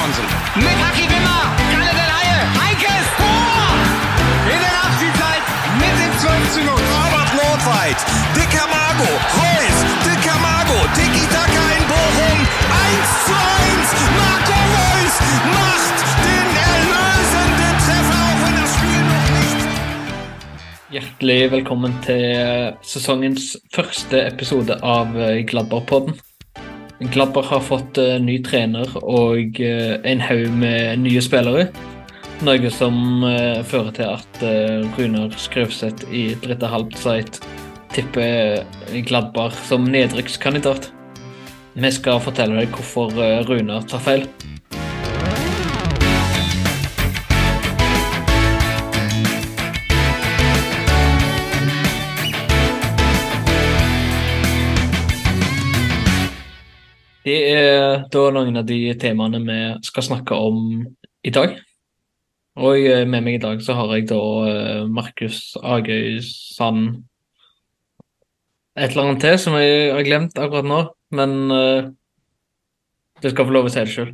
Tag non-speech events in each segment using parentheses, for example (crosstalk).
Simonsen. Mit Haki Wimmer. Kalle der Haie. Heikes Tor. In der Nachspielzeit mit dem 12 zu 0. Robert Nordweit, Dicker Mago, Reus, Dicker Mago, Tiki Taka in Bochum, 1 zu 1, Marco Reus macht den erlösenden Treffer, auch wenn das Spiel noch nicht... Hjertelig velkommen til sesongens første episode av eh, Gladbach-podden. Har fått eh, ny trener og eh, en haug med nye spillere. Noe som eh, fører til at Runar Skrauseth i Dritte Halbzeit tipper Gladbar som nedrykkskandidat. Vi skal fortelle deg hvorfor Runar tar feil. Det er da noen av de temaene vi skal snakke om i dag. Og eh, med meg i dag så har jeg da eh, Markus Agøy Sand Et eller annet til som jeg har glemt akkurat nå, men eh, du skal få lov å si det sjøl.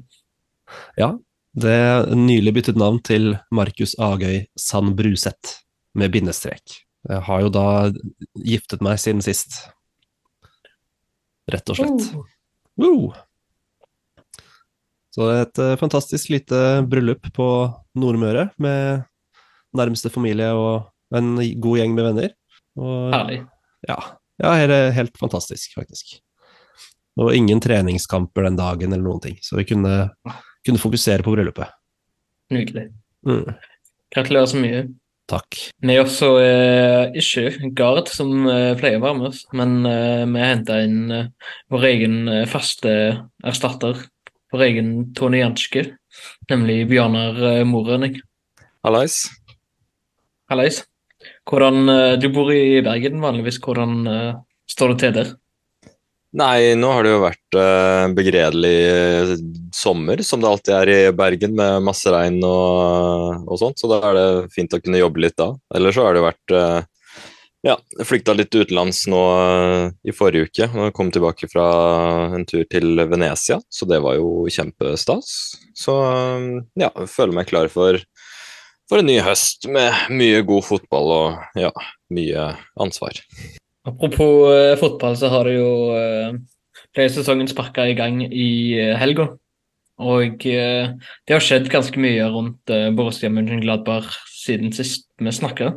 Ja, det er nylig byttet navn til Markus Agøy Sand Bruseth, med bindestrek. Jeg har jo da giftet meg siden sist. Rett og slett. Woo! Så det er et eh, fantastisk lite bryllup på Nordmøre, med nærmeste familie og en god gjeng med venner. Og, Herlig. ja, ja helt, helt fantastisk, faktisk. Og ingen treningskamper den dagen eller noen ting, så vi kunne, kunne fokusere på bryllupet. Nydelig. Mm, Gratulerer så mye. Takk. Vi er også eh, ikke Gard, som eh, pleier å være med oss, men eh, vi henta inn eh, vår egen eh, faste erstatter, vår egen Tone Janske, nemlig Bjørnar eh, Morønning. Hallais. Hallais. Hvordan eh, Du bor i Bergen vanligvis, hvordan eh, står det til der? Nei, nå har det jo vært en begredelig eh, sommer, som det alltid er i Bergen, med masse regn og, og sånt, så da er det fint å kunne jobbe litt da. Eller så har det vært eh, ja, flykta litt utenlands nå eh, i forrige uke. og Kom tilbake fra en tur til Venezia, så det var jo kjempestas. Så eh, ja, jeg føler meg klar for, for en ny høst med mye god fotball og ja, mye ansvar. Apropos eh, fotball, så har det jo uh, playsesongen sparka i gang i uh, helga. Og eh, det har skjedd ganske mye rundt uh, Borussia Mönchengladbach siden sist vi snakka.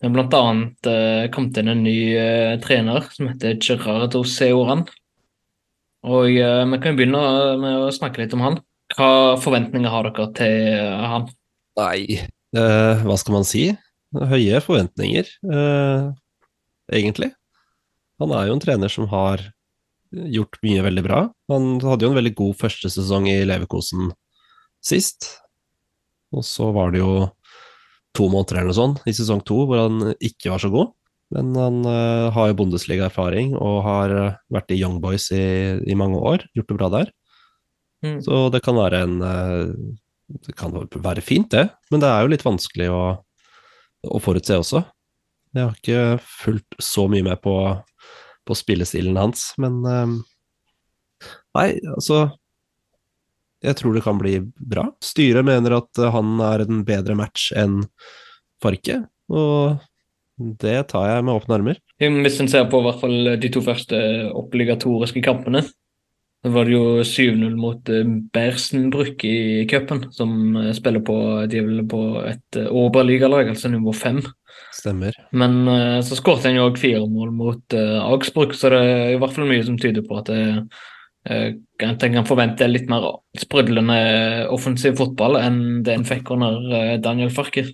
Det har blant annet uh, kommet inn en ny eh, trener som heter Gerardo Seoran. Og eh, vi kan jo begynne med å snakke litt om han. Hva forventninger har dere til eh, han? Nei, eh, hva skal man si? Høye forventninger, eh, egentlig. Han er jo en trener som har gjort mye veldig bra. Han hadde jo en veldig god første sesong i Leverkosen sist. Og så var det jo to måneder eller noe sånt i sesong to hvor han ikke var så god. Men han uh, har jo Bundesliga-erfaring og har eh, vært i Young Boys i, i mange år. Gjort det bra der. Mm. Så det kan være en uh, Det kan være fint, det. Men det er jo litt vanskelig å, å forutse også. Jeg har ikke fulgt så mye med på, på spillestilen hans, men eh, Nei, altså Jeg tror det kan bli bra. Styret mener at han er en bedre match enn Farke, og det tar jeg med åpne armer. Hvis en ser på i hvert fall de to første obligatoriske kampene, så var det jo 7-0 mot eh, Bersenbrück i cupen, som eh, spiller på de er vel på et uh, Oberligalag, altså nivå 5. Stemmer. Men eh, så skåret en jo òg fire mål mot uh, Augsburg, så det er i hvert fall mye som tyder på at det, eh, at en kan forvente litt mer sprudlende offensiv fotball enn det en fikk under eh, Daniel Farker.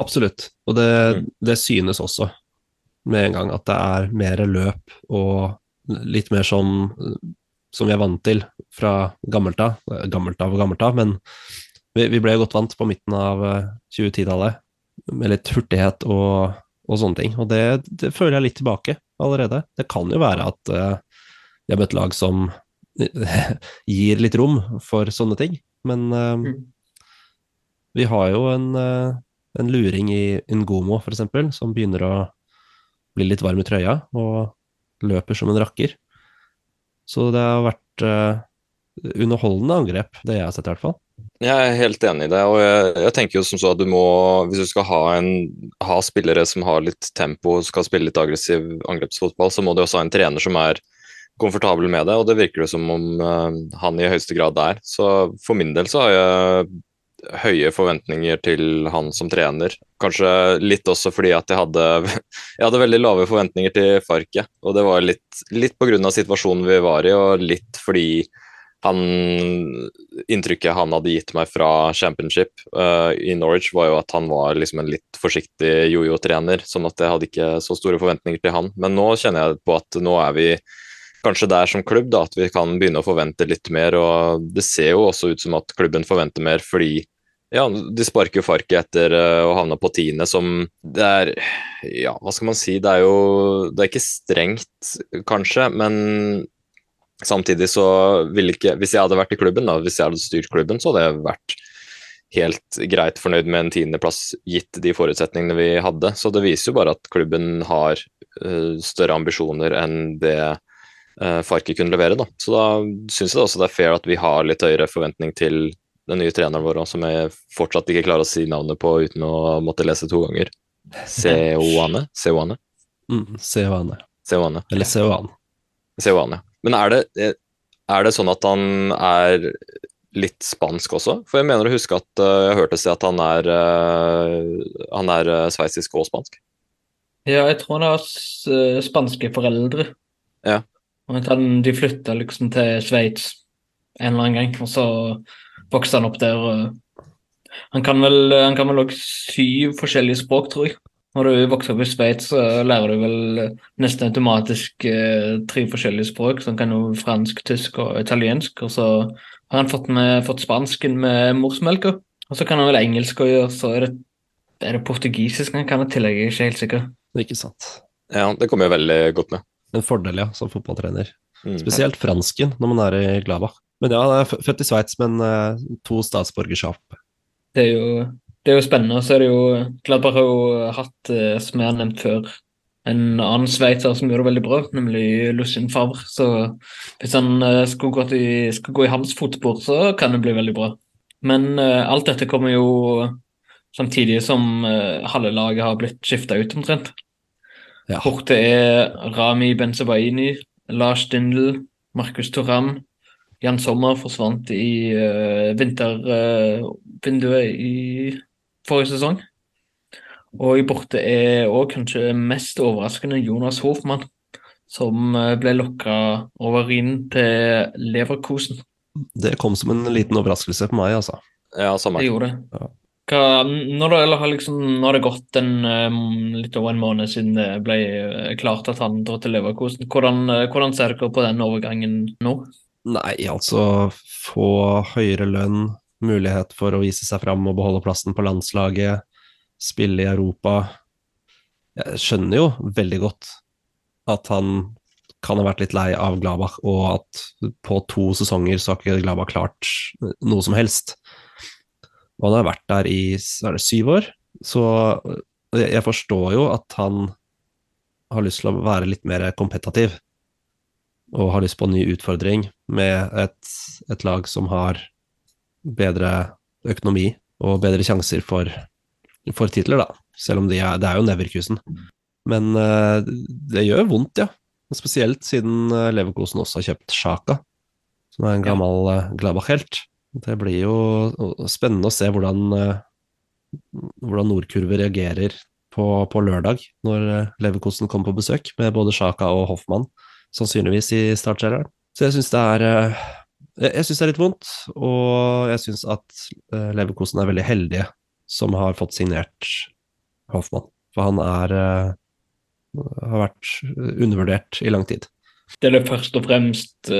Absolutt, og det, det synes også med en gang at det er mer løp og litt mer som, som vi er vant til fra gammelt av. Gammelt av og gammelt av, men vi, vi ble godt vant på midten av eh, 2010-tallet med litt hurtighet og, og sånne ting. Og det, det føler jeg litt tilbake allerede. Det kan jo være at uh, vi har møtt lag som (laughs) gir litt rom for sånne ting, men uh, Mm. vi har jo en, uh, en luring i Ngomo, eksempel, som begynner å bli litt varm i trøya og løper som en rakker. Så det har vært uh, underholdende angrep, det jeg har sett i hvert fall. Jeg er helt enig i det. og jeg, jeg tenker jo som så at du må, Hvis du skal ha, en, ha spillere som har litt tempo skal spille litt aggressiv angrepsfotball, så må du også ha en trener som er komfortabel med det, og det virker det som om uh, han i høyeste grad er. Så for min del så har jeg høye forventninger til han som trener. Kanskje litt også fordi at jeg hadde, (laughs) jeg hadde veldig lave forventninger til Farke. Og det var litt, litt pga. situasjonen vi var i, og litt fordi han, inntrykket han hadde gitt meg fra championship uh, i Norwich, var jo at han var liksom en litt forsiktig jojo-trener. Sånn at jeg hadde ikke så store forventninger til han. Men nå kjenner jeg på at nå er vi kanskje der som klubb, da, at vi kan begynne å forvente litt mer. Og det ser jo også ut som at klubben forventer mer, fordi ja, de sparker jo Farke etter uh, å havne på tiende, som det er Ja, hva skal man si? Det er jo Det er ikke strengt, kanskje, men Samtidig så ville ikke Hvis jeg hadde vært i klubben, da, hvis jeg hadde styrt klubben, så hadde jeg vært helt greit fornøyd med en tiendeplass gitt de forutsetningene vi hadde. Så det viser jo bare at klubben har uh, større ambisjoner enn det uh, Farke kunne levere. Da. Så da syns jeg også det er fair at vi har litt høyere forventning til den nye treneren vår, som jeg fortsatt ikke klarer å si navnet på uten å måtte lese to ganger. Seoane? Seoane? Mm, Seoane. Seoane. Eller Seoane. Seoane. Men er det, er det sånn at han er litt spansk også? For jeg mener å huske at uh, jeg hørte si at han er, uh, han er uh, sveitsisk og spansk. Ja, jeg tror han har spanske foreldre. Ja. Og de flytta liksom til Sveits en eller annen gang, og så vokste han opp der. Han kan vel han kan vel også syv forskjellige språk, tror jeg. Når du vokser opp i Sveits, så lærer du vel nesten automatisk eh, tre forskjellige språk, Så han kan jo fransk, tysk og italiensk. Og så har han fått, med, fått spansken med morsmelka. Og så kan han vel engelsk og gjøre, så er det, er det portugisisk han kan i tillegg, jeg er ikke helt sikker. Ikke sant. Ja, det kommer jo veldig godt med. En fordel, ja, som fotballtrener. Mm. Spesielt fransken når man er i Glava. Men ja, han er født i Sveits, men uh, to statsborgerskap. Det er jo det er jo spennende. Så er det jo Gladbach har jo hatt, uh, som jeg har nevnt før, en annen sveitser som gjør det veldig bra, nemlig Lucien Favre. Så hvis han uh, skulle, gå i, skulle gå i hans fotspor, så kan det bli veldig bra. Men uh, alt dette kommer jo samtidig som uh, halve laget har blitt skifta ut, omtrent. Ja. Borte er Rami Benzabaini, Lars Dindel, Markus Toram. Jan Sommer forsvant i uh, vintervinduet i forrige sesong. Og i borte er òg kanskje mest overraskende Jonas Hofmann, som eh, ble lokka over inn til Leverkosen. Det kom som en liten overraskelse på meg, altså. Ja, samme. Det gjorde det. Ja. Hva, når, det har liksom, det gått en, litt over en måned siden det ble eh, klart at han dro til Leverkosen, hvordan, hvordan ser dere på den overgangen nå? Nei, altså få høyere lønn, mulighet for å vise seg fram og beholde plassen på landslaget, spille i Europa. Jeg skjønner jo veldig godt at han kan ha vært litt lei av Gladbach, og at på to sesonger så har ikke Gladbach klart noe som helst. Og han har vært der i er det syv år, så jeg forstår jo at han har lyst til å være litt mer kompetativ. Og har lyst på en ny utfordring med et, et lag som har bedre økonomi og bedre sjanser for, for titler, da. Selv om de er, det er jo Neverkusen. Men uh, det gjør vondt, ja. Spesielt siden uh, Leverkosen også har kjøpt Sjaka, som er en gammel uh, Gladbach-helt. Det blir jo spennende å se hvordan, hvordan Nordkurve reagerer på, på, lørdag, når Leverkosten kommer på besøk, med både Sjaka og Hoffmann, sannsynligvis i startserien. Så jeg syns det er jeg, jeg syns det er litt vondt, og jeg syns at Leverkosen er veldig heldige som har fått signert Hoffmann. For han er har vært undervurdert i lang tid. Det er det først og fremst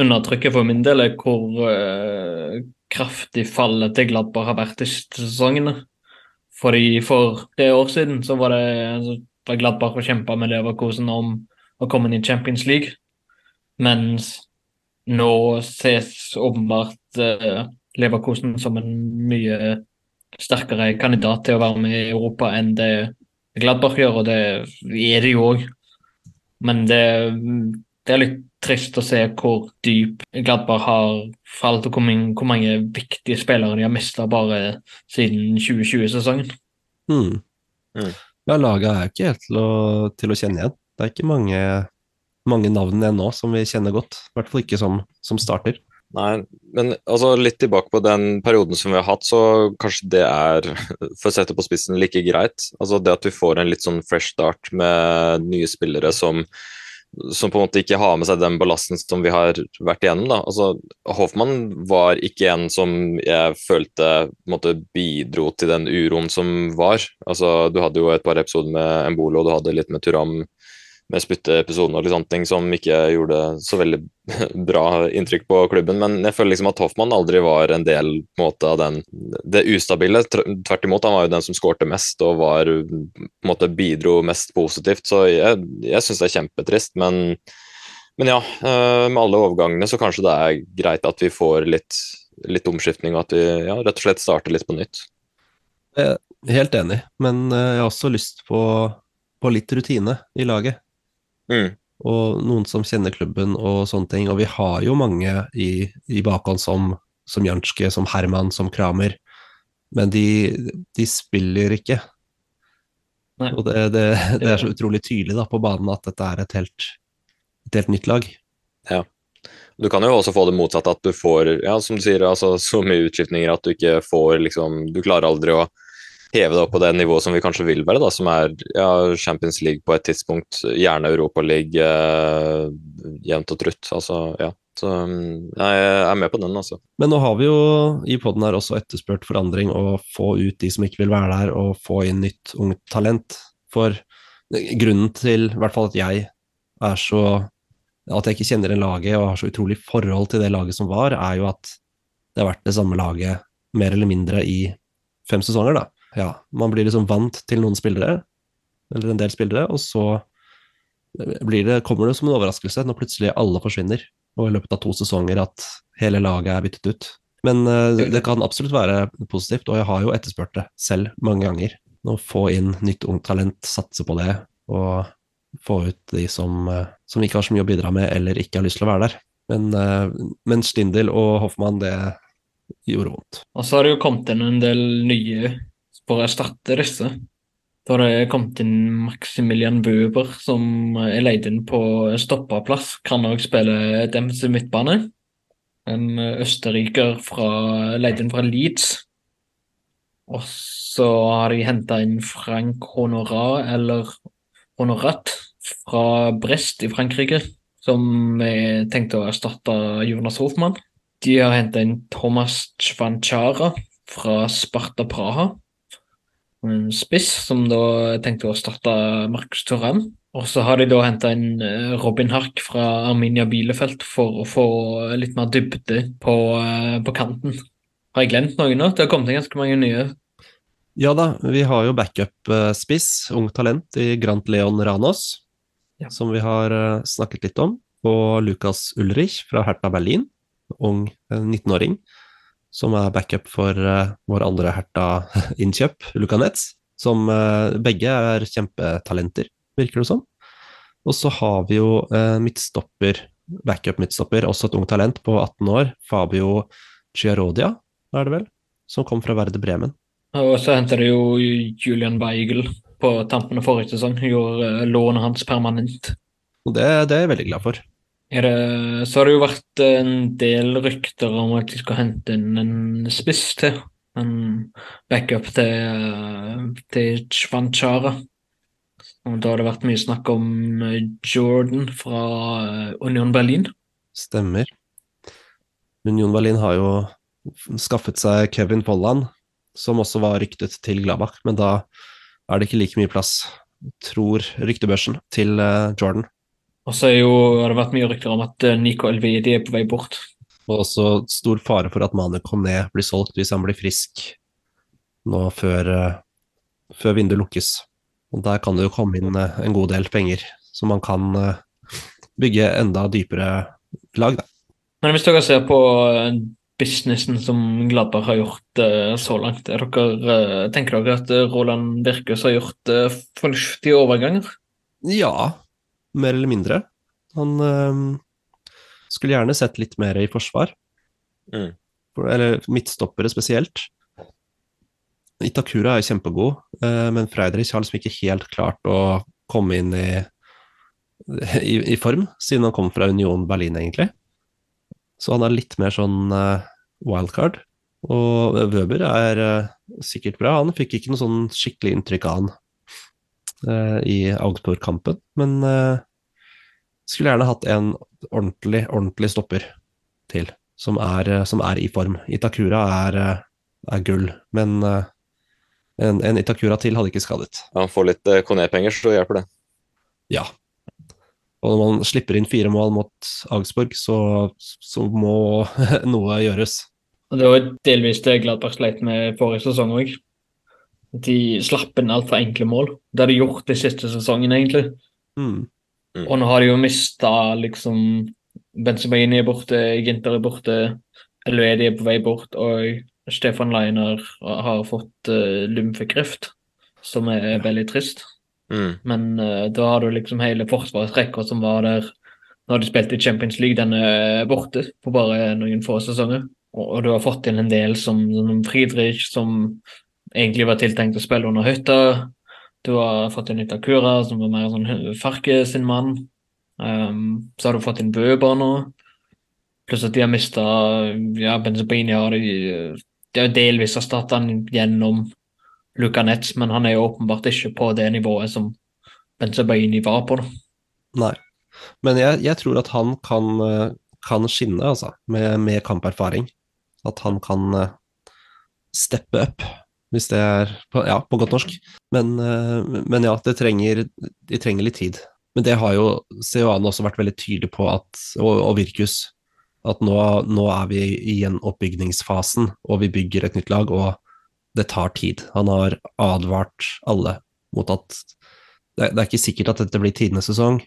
undertrykket for min del, er hvor uh, kraftig fallet til Gladbach har vært i sesongene. Fordi For tre år siden så var det altså, Gladbach og kjempa med Leverkosen om å komme inn i Champions League. Mens nå ses åpenbart uh, Leverkosen som en mye sterkere kandidat til å være med i Europa enn det Gladbach gjør, og det er det jo òg. Men det, det, er litt trist å se hvor dyp Gladbach har falt, og hvor mange, hvor mange viktige spillere de har mista bare siden 2020-sesongen. Hmm. Mm. Ja, laget er ikke helt til å, til å kjenne igjen. Det er ikke mange, mange navn igjen nå som vi kjenner godt. I hvert fall ikke som, som starter. Nei, men altså litt tilbake på den perioden som vi har hatt, så kanskje det er, (laughs) for å sette på spissen, like greit. Altså det at vi får en litt sånn fresh start med nye spillere som, som på en måte ikke har med seg den ballasten som vi har vært igjennom. da. Altså Hoffmann var ikke en som jeg følte måte, bidro til den uroen som var. Altså Du hadde jo et par episoder med Embolo, du hadde litt med Turam med spytteepisoden og litt sånne ting som ikke gjorde så veldig (laughs) bra inntrykk på klubben. Men jeg føler liksom at Hoffmann aldri var en del på en måte, av den, det ustabile. Tvert imot, han var jo den som skårte mest og var, på en måte, bidro mest positivt. Så jeg, jeg syns det er kjempetrist. Men, men ja, eh, med alle overgangene så kanskje det er greit at vi får litt, litt omskiftning, og at vi ja, rett og slett starter litt på nytt. Helt enig, men eh, jeg har også lyst på, på litt rutine i laget. Mm. Og noen som kjenner klubben og sånne ting. Og vi har jo mange i, i bakhånd som, som Janske, som Herman, som Kramer. Men de, de spiller ikke. Nei. Og det, det, det er så utrolig tydelig da, på banen at dette er et helt, et helt nytt lag. Du kan jo også få det motsatte, at du får ja, som du sier, altså, så mye utskiftninger at du ikke får liksom Du klarer aldri å heve det opp på det nivået som vi kanskje vil være, da, som er ja, Champions League på et tidspunkt, gjerne Europaliga, eh, jevnt og trutt. Altså, ja. Så mm, jeg er med på den, altså. Men nå har vi jo i poden her også etterspurt forandring og få ut de som ikke vil være der, og få inn nytt ungt talent. For grunnen til i hvert fall at jeg er så At jeg ikke kjenner igjen laget og har så utrolig forhold til det laget som var, er jo at det har vært det samme laget mer eller mindre i fem sesonger, da. Ja, man blir liksom vant til noen spillere, eller en del spillere, og så blir det, kommer det som en overraskelse når plutselig alle forsvinner, og i løpet av to sesonger at hele laget er byttet ut. Men eh, det kan absolutt være positivt, og jeg har jo etterspurt det selv mange ganger. Å få inn nytt ungt talent, satse på det, og få ut de som, eh, som ikke har så mye å bidra med, eller ikke har lyst til å være der. Men, eh, men Stindel og Hoffmann, det gjorde vondt. Og så har det jo kommet inn en del nye for å erstatte disse. Da det kommet inn Maximilian Buber, som er leid inn på stoppeplass. Kan òg spille defensiv midtbane. En østerriker fra, leid inn fra Leeds. Og så har de henta inn Frank Honorat, eller Honorat, fra Brest i Frankrike. Som er tenkt å erstatte Jonas Hofmann. De har henta inn Thomas Chvanchara fra Sparta Praha. En spiss som da tenkte å starte Markus Thuram. Og så har de da henta inn eh, Robin Hark fra Arminia Bielefeld for å få litt mer dybde på, eh, på kanten. Har jeg glemt noen nå? Det har kommet inn ganske mange nye. Ja da, vi har jo backup-spiss, ung talent i Grant Leon Ranos, Ja. som vi har eh, snakket litt om. Og Lukas Ulrich fra Hertha Berlin, ung eh, 19-åring, som er backup for eh, vår andre Herta-innkjøp, (laughs) Luka Netz. Som eh, begge er kjempetalenter, virker det som. Og så har vi jo eh, midtstopper, backup-midtstopper, også et ungt talent på 18 år, Fabio Chiarodia, er det vel, som kom fra Verde Bremen. Og så henter de jo Julian Weigel på tampene forrige sesong. Gjorde lånet hans permanent. Og det, det er jeg veldig glad for. Det, så har det jo vært en del rykter om at de skal hente inn en spiss til. En backup til, eh, til Chvanchara. Og da har det vært mye snakk om eh, Jordan fra eh, Union Berlin. Stemmer. Union Berlin har jo skaffet seg Kevin Pollan, som også var ryktet til Gladbach, men da er det ikke like mye plass, tror ryktebørsen, til Jordan. Og så har det vært mye rykter om at eh, Nico Elvedi er på vei bort. Og også stor fare for at Manu Kone blir solgt hvis han blir frisk nå før, eh, før vinduet lukkes. Og der kan det jo komme inn eh, en god del penger, så man kan bygge enda dypere lag, da. Men hvis dere ser på businessen som Gladberg har gjort så langt, er dere, tenker dere at Roland Birkus har gjort eh, fornuftige overganger? Ja, mer eller mindre. Han, øh, Skulle gjerne sett litt mer i forsvar. Mm. Eller midtstoppere spesielt. Itakura er jo kjempegod, øh, men Freidrich har liksom ikke helt klart å komme inn i, i, i form, siden han kom fra Union Berlin, egentlig. Så han er litt mer sånn øh, wildcard. Og Wøber er eh, sikkert bra. Han fikk ikke noe sånn skikkelig inntrykk av han i Augsburg-kampen, men eh, skulle gjerne hatt en ordentlig, ordentlig stopper til, som er, eh, som er i form. Itakura er, eh, er gull, men eh, en, en Itakura til hadde ikke skadet. Han får litt eh, Kone-penger, så hjelper det. Ja. Og når man slipper inn fire mål mot Augsburg, så, så må (laughs) noe gjøres. Og Det var delvis det Gladbach sleit med forrige sesong òg. De slapp inn altfor enkle mål. Det har de gjort de siste sesongene, egentlig. Mm. Mm. Og nå har de jo mista liksom Benzemaini er borte, Ginter er borte, Eluedi er på vei bort, og Stefan Leiner har fått uh, lymfekreft, som er veldig trist. Mm. Men uh, da har du liksom hele forsvarsrekka som var der når de spilte i Champions League, den er borte på bare noen få sesonger. Og, og du har fått inn en del som, som Friedrich, som egentlig var tiltenkt å spille under Høyta. Du har fått inn Itakura, som var mer sånn Farke sin mann. Um, så har du fått inn Bøber nå. Pluss at de har mista ja, Benzabini har de, de har delvis erstatta han gjennom Luka Netz, men han er jo åpenbart ikke på det nivået som Benzabaini var på. da. Nei. Men jeg, jeg tror at han kan, eh, kan skinne, altså, med, med kamperfaring. At han kan eh, steppe up, hvis det er på, ja, på godt norsk. Men, eh, men ja, trenger, de trenger litt tid. Men det har jo Seoane også vært veldig tydelig på, at, og, og Virkus, at nå, nå er vi i gjenoppbyggingsfasen, og vi bygger et nytt lag, og det tar tid. Han har advart alle mot at det, det er ikke sikkert at dette blir tidenes sesong.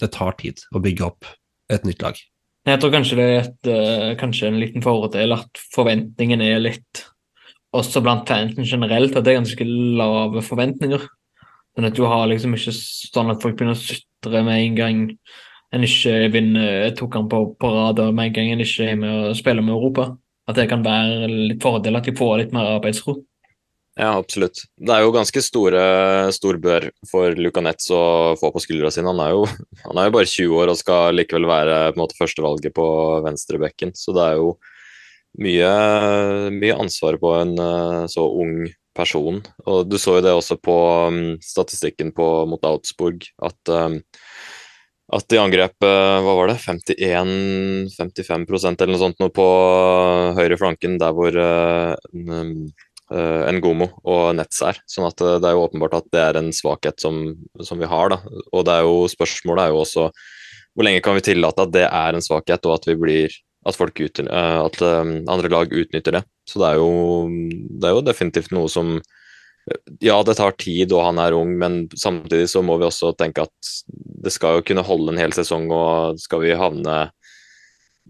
Det tar tid å bygge opp et nytt lag. Jeg tror kanskje det er et, eh, kanskje en liten fordel at forventningen er litt Også blant fansen generelt, at det er ganske lave forventninger. Sånn at du har liksom ikke sånn at folk begynner å sutre med en gang en ikke vinner to kamper på rad, og med en gang en ikke er med og spiller med Europa. At det kan være litt fordel at de får litt mer arbeidsro. Ja, absolutt. Det er jo ganske store, stor bør for Luka Netz å få på skuldra sine. Han er, jo, han er jo bare 20 år og skal likevel være på en måte førstevalget på venstrebekken. Så det er jo mye, mye ansvar på en eh, så ung person. Og du så jo det også på um, statistikken på, mot Augsburg, at um, at de angrep, eh, hva var det, 51-55% eller noe sånt noe på høyre flanken, der hvor uh, Ngomo og Nets er. Sånn at det er jo åpenbart at det er en svakhet som, som vi har. da. Og det er jo, spørsmålet er jo også hvor lenge kan vi tillate at det er en svakhet, og at vi blir at, folk utny- eh, at um, andre lag utnytter det. Så det er, jo, det er jo definitivt noe som Ja, det tar tid, og han er ung, men samtidig så må vi også tenke at det skal jo kunne holde en hel sesong, og skal vi havne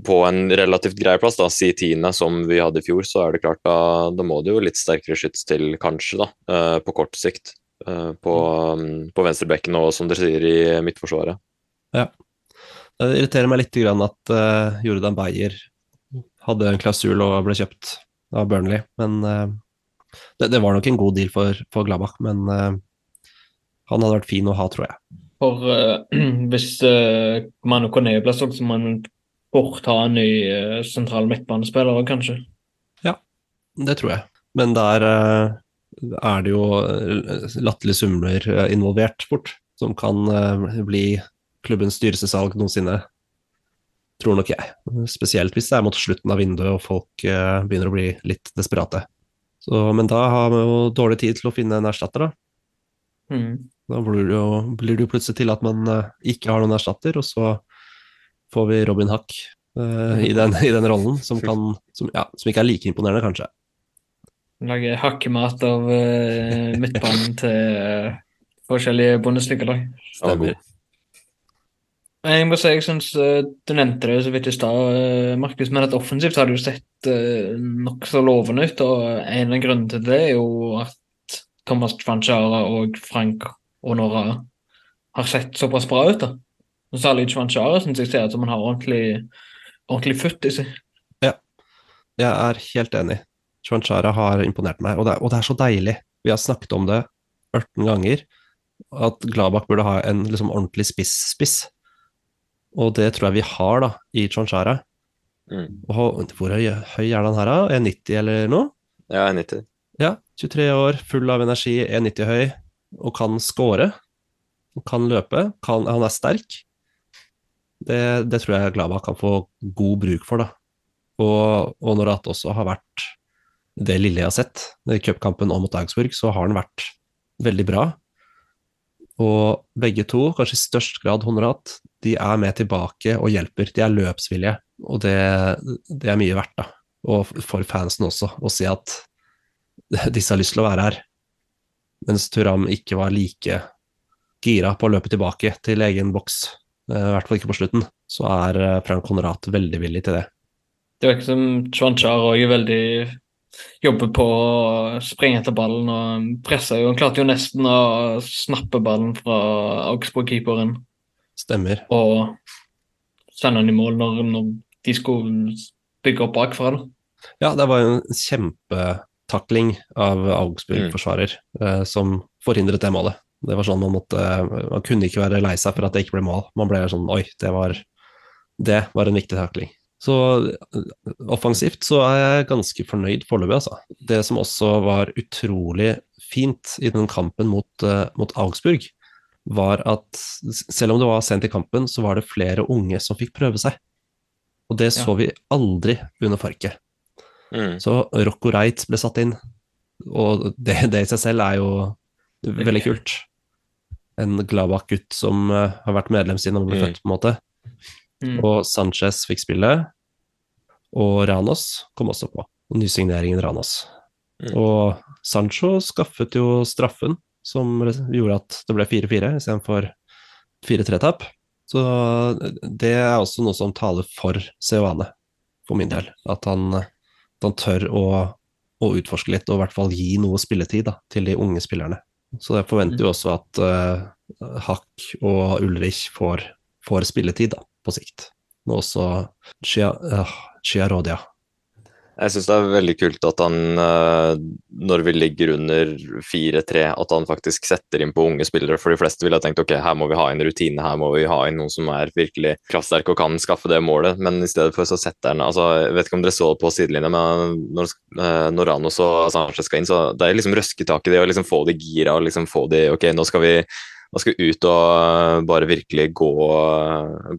på en relativt grei plass, da, si tiende som vi hadde i fjor, så er det klart da, da må det jo litt sterkere skyts til, kanskje, da, eh, på kort sikt. eh, På, um, på venstrebekken og som dere sier, i midtforsvaret. Det irriterer meg litt at uh, Jordan Beyer hadde en klausul og ble kjøpt av Burnley, men eh, det, det var nok en god deal for, for Gladbach, men eh, han hadde vært fin å ha, tror jeg. For uh, (clears throat) hvis uh, Manu Kone blir solgt, så må man fort ha en ny uh, sentral midtbanespiller, kanskje. Ja, Det tror jeg. Men der uh, er det jo eh, latterlige summer eh, involvert fort, som kan eh, bli klubbens dyreste salg noensinne. Tror nok jeg. Spesielt hvis det er mot slutten av vinduet og folk eh, begynner å bli litt desperate. Så, men da har vi jo dårlig tid til å finne en erstatter, da. Mm. Da blir det jo, blir det jo plutselig til at man eh, ikke har noen erstatter, og så får vi Robin Hack eh, i, den, i den rollen, som, kan, som, ja, som ikke er like imponerende, kanskje. Lage hakkemat av uh, midtbanen til uh, forskjellige bondestykker da. Stemmer. Jeg må si, jeg synes uh, Du nevnte det så vidt i stad, uh, Markus, men at offensivt har det jo sett uh, nokså lovende ut. og En av grunnene til det er jo at Thomas Fanchara og Frank Honora har sett såpass bra ut. da. Og Særlig Chwanchara syns jeg ser ut som han har ordentlig, ordentlig futt i seg. Jeg er helt enig. Chwanchara har imponert meg, og det, er, og det er så deilig. Vi har snakket om det 18 ganger, at Gladbach burde ha en liksom ordentlig spiss-spiss. Og det tror jeg vi har da, i Chonchara. Mm. Og hvor høy, høy er han her, da? 1,90 eller noe? Ja, jeg er 90. Ja, 23 år, full av energi, 1,90 høy, og kan score. Kan løpe. Kan, han er sterk. Det, det tror jeg Glava kan få god bruk for, da. Og, og når det også har vært det lille jeg har sett i cupkampen og mot Augsburg, så har han vært veldig bra. Og begge to, kanskje i størst grad Honorat, de er med tilbake og hjelper. De er løpsvillige, og det, det er mye verdt, da. Og for fansen også, å se at (laughs) disse har lyst til å være her. Mens Turam ikke var like gira på å løpe tilbake til egen boks, eh, i hvert fall ikke på slutten, så er eh, Frank Konrad veldig villig til det. Det virker som Chwanchar òg er veldig Jobber på å springe etter ballen og presser jo. Han klarte jo nesten å snappe ballen fra Augsburg-keeperen Stemmer. og sende han i mål når, når de skulle bygge opp bakfra. da. Ja, det var jo en kjempetakling av Augsburg-forsvarer eh, som forhindret det målet. Det var sånn Man måtte, man kunne ikke være lei seg for at det ikke ble mål. Man ble sånn Oi, det var, det var en viktig takling. Så eh, offensivt så er jeg ganske fornøyd foreløpig, altså. Det som også var utrolig fint i den kampen mot, uh, mot Augsburg, var at selv om det var sent i kampen, så var det flere unge som fikk prøve seg. Og det så vi aldri under Farke. Mm. Så Rocco Reitz ble satt inn, og det, det i seg selv er jo veldig kult. En Gladbach-gutt som eh, har vært medlem siden han ble Mm. født, på en måte. Mm. Og Sanchez fikk spille, og Ranos kom også på. Og Nysigneringen Ranos. Mm. Og Sancho skaffet jo straffen som gjorde at det ble 4-4 istedenfor 4-3-tap. Så det er også noe som taler for Seoane, for min del. At han, at han tør å, å utforske litt, og i hvert fall gi noe spilletid da, til de unge spillerne. Så jeg forventer jo også at uh, Hack og Ulrich får, får spilletid da, på sikt. Nå også Chia, uh, Chiarodia. Jeg syns det er veldig kult at han, eh, når vi ligger under 4-3, at han faktisk setter inn på unge spillere. For de fleste ville tenkt ok, her må vi ha inn rutine, her må vi ha inn noen som er virkelig kraftsterke og kan skaffe det målet. Men i stedet for så setter han altså, Jeg vet ikke om dere så det på sidelinja, men når, eh, når Ranos og Sanchez skal inn, så det er liksom røsketak i det å liksom få de gira og liksom få de Ok, nå skal vi nå skal ut og eh, bare virkelig gå,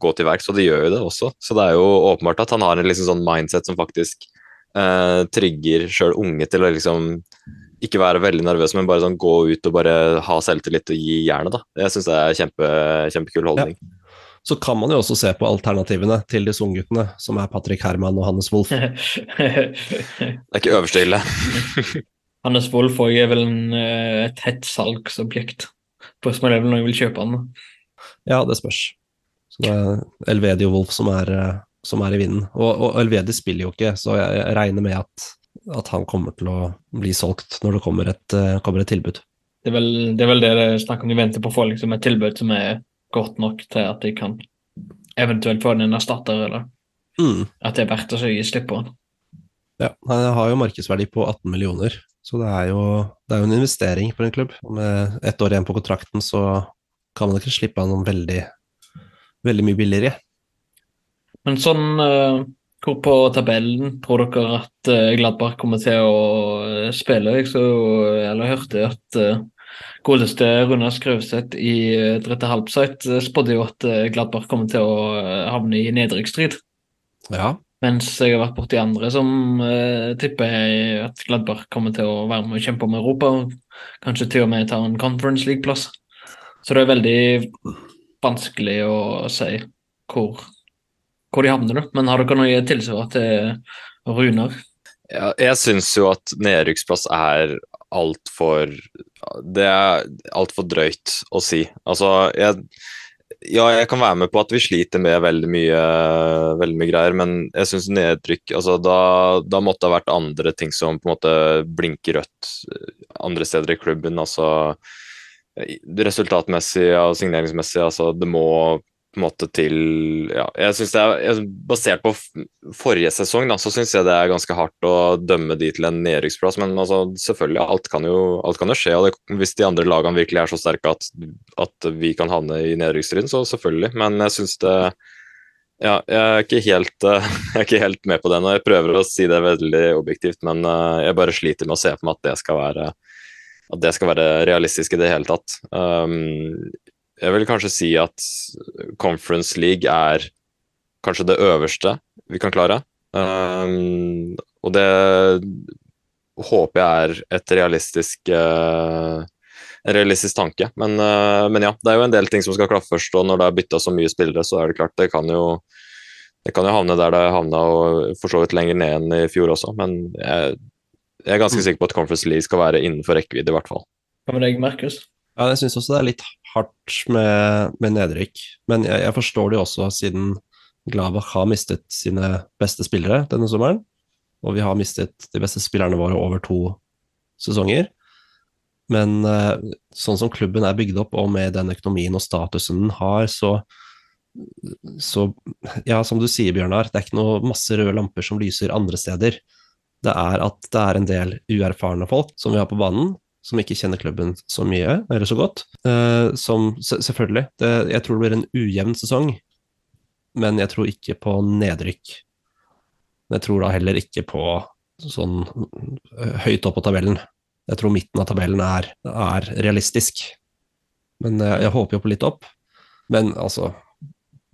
gå til verks, og de gjør jo det også. Så det er jo åpenbart at han har en liksom sånn mindset som faktisk eh, trigger sjøl unge til å liksom ikke være veldig nervøs, men bare sånn gå ut og bare ha selvtillit og gi jernet. da. Jeg syns det er kjempe, kjempekul holdning. Så kan man jo også se på alternativene til disse ungguttene, som er Patrick Herman og Hannes Wolff. (laughs) Det er ikke øverste hylle. (laughs) Hannes Wolff òg er vel en, eh, et hett salgsobjekt. Spørsmålet er vel når jeg vil kjøpe han. Ja, det spørs. Så det er Elvedio Wolff som er, eh, som er i vinden. Og, og Elvedi spiller jo ikke, så jeg, jeg regner med at, at han kommer til å bli solgt når det kommer et, eh, kommer et tilbud. Det er vel det er vel det det snakk om. De venter på å få liksom, et tilbud som er godt nok til at de kan eventuelt få en erstatter, eller Mm. at det er verdt å gi slipp på han. Ja, han har jo markedsverdi på 18 millioner, så det er jo, det er jo en investering for en klubb. Med ett år igjen på kontrakten så kan man ikke slippe han veldig, veldig mye billigere. Men sånn eh, hvor på tabellen tror dere at eh, Gladbach kommer til å eh, spille? Jeg så, eller hørte at godeste Runar Skrøvseth i Drette Halbseit spådde jo at Gladbach kommer til å havne i nedrykksstrid. Ja, Mens jeg har vært borti andre som uh, tipper at Gladbach kommer til å være med og kjempe om Europa. og Kanskje til og med ta en Conference League-plass. Så det er veldig vanskelig å si hvor, hvor de havner. da. Men har dere noe tilsvar til Runar? Ja, jeg syns jo at nedrykksplass er altfor Det er altfor drøyt å si. Altså, jeg ja, jeg kan være med på at vi sliter med veldig mye, veldig mye greier, men jeg syns nedrykk altså, da, da måtte det ha vært andre ting som på en måte blinker rødt andre steder i klubben. altså Resultatmessig og signeringsmessig. altså Det må på en måte til ja, jeg synes det er, Basert på forrige sesong, da, så syns jeg det er ganske hardt å dømme de til en nedrykksplass. Men altså, selvfølgelig, alt kan jo, alt kan jo skje. og det, Hvis de andre lagene virkelig er så sterke at, at vi kan havne i nedrykksstriden, så selvfølgelig. Men jeg syns det ja, jeg er, helt, (laughs) jeg er ikke helt med på det nå. Jeg prøver å si det veldig objektivt, men eh, jeg bare sliter med å se for meg at det skal være, at det skal være realistisk i det hele tatt. Um, jeg vil kanskje si at Conference League er kanskje det øverste vi kan klare. Um, og det håper jeg er et realistisk uh, en realistisk tanke. Men, uh, men ja, det er jo en del ting som skal klaffe først, og når det er bytta så mye spillere, så er det klart det kan jo det kan jo havne der det havna, og for så vidt lenger ned enn i fjor også. Men jeg, jeg er ganske sikker på at Conference League skal være innenfor rekkevidde, i hvert fall. Hva med deg, Markus? Ja, jeg syns også det er litt hardt med, med nedrykk, men jeg, jeg forstår det også siden Glavak har mistet sine beste spillere denne sommeren, og vi har mistet de beste spillerne våre over to sesonger. Men eh, sånn som klubben er bygd opp, og med den økonomien og statusen den har, så, så Ja, som du sier, Bjørnar, det er ikke noe masse røde lamper som lyser andre steder. Det er at det er en del uerfarne folk som vi har på banen, som ikke kjenner klubben så mye, eller så godt. Eh, som selvfølgelig det, Jeg tror det blir en ujevn sesong, men jeg tror ikke på nedrykk. Jeg tror da heller ikke på sånn eh, høyt opp på tabellen. Jeg tror midten av tabellen er, er realistisk. Men jeg, jeg håper jo på litt opp. Men altså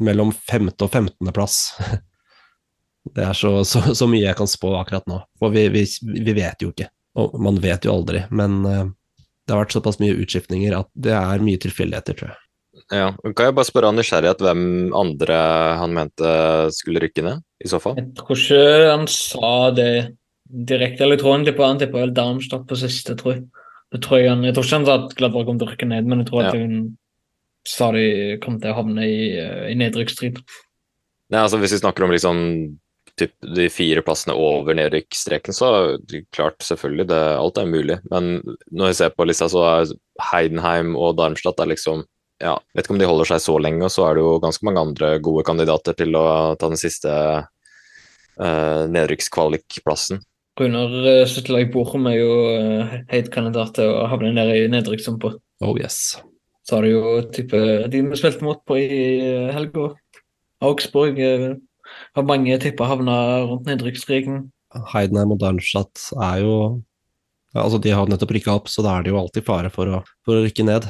Mellom femte- og femtendeplass (laughs) Det er så, så, så mye jeg kan spå akkurat nå. For vi, vi, vi vet jo ikke. Og man vet jo aldri. Men eh, det har vært såpass mye utskiftninger at det er mye tilfeldigheter, tror jeg. Ja, Kan jeg bare spørre av nysgjerrighet hvem andre han mente skulle rykke ned, i så fall? Jeg tror ikke han sa det direkte. Tror han tippa vel Darmstadt på siste, tror jeg. Det tror jeg, han, jeg tror ikke han sa at Gladbach kom til å rykke ned, men jeg tror at hun sa de kom til å havne i, eh, i nedrykksstrid. Nei, altså Hvis vi snakker om liksom typ de fire plassene over nedrykksstreken, så klart, selvfølgelig, det, alt er mulig. Men når jeg ser på lista, så er Heidenheim og Darmstadt er liksom ja, Vet ikke om de holder seg så lenge, og så er det jo ganske mange andre gode kandidater til å ta den siste uh, nedrykkskvalikplassen. Runar uh, Støttelag Borum er jo uh, heit kandidat til å havne nede i nedrykkssumpa. Oh yes. Så har du jo type de vi spilte mot på i helga. Augsburg har mange tipper havna rundt nedrykksstreken. Heidenheim og Darmstadt er jo altså De har nettopp rykka opp, så da er det jo alltid fare for å, for å rykke ned.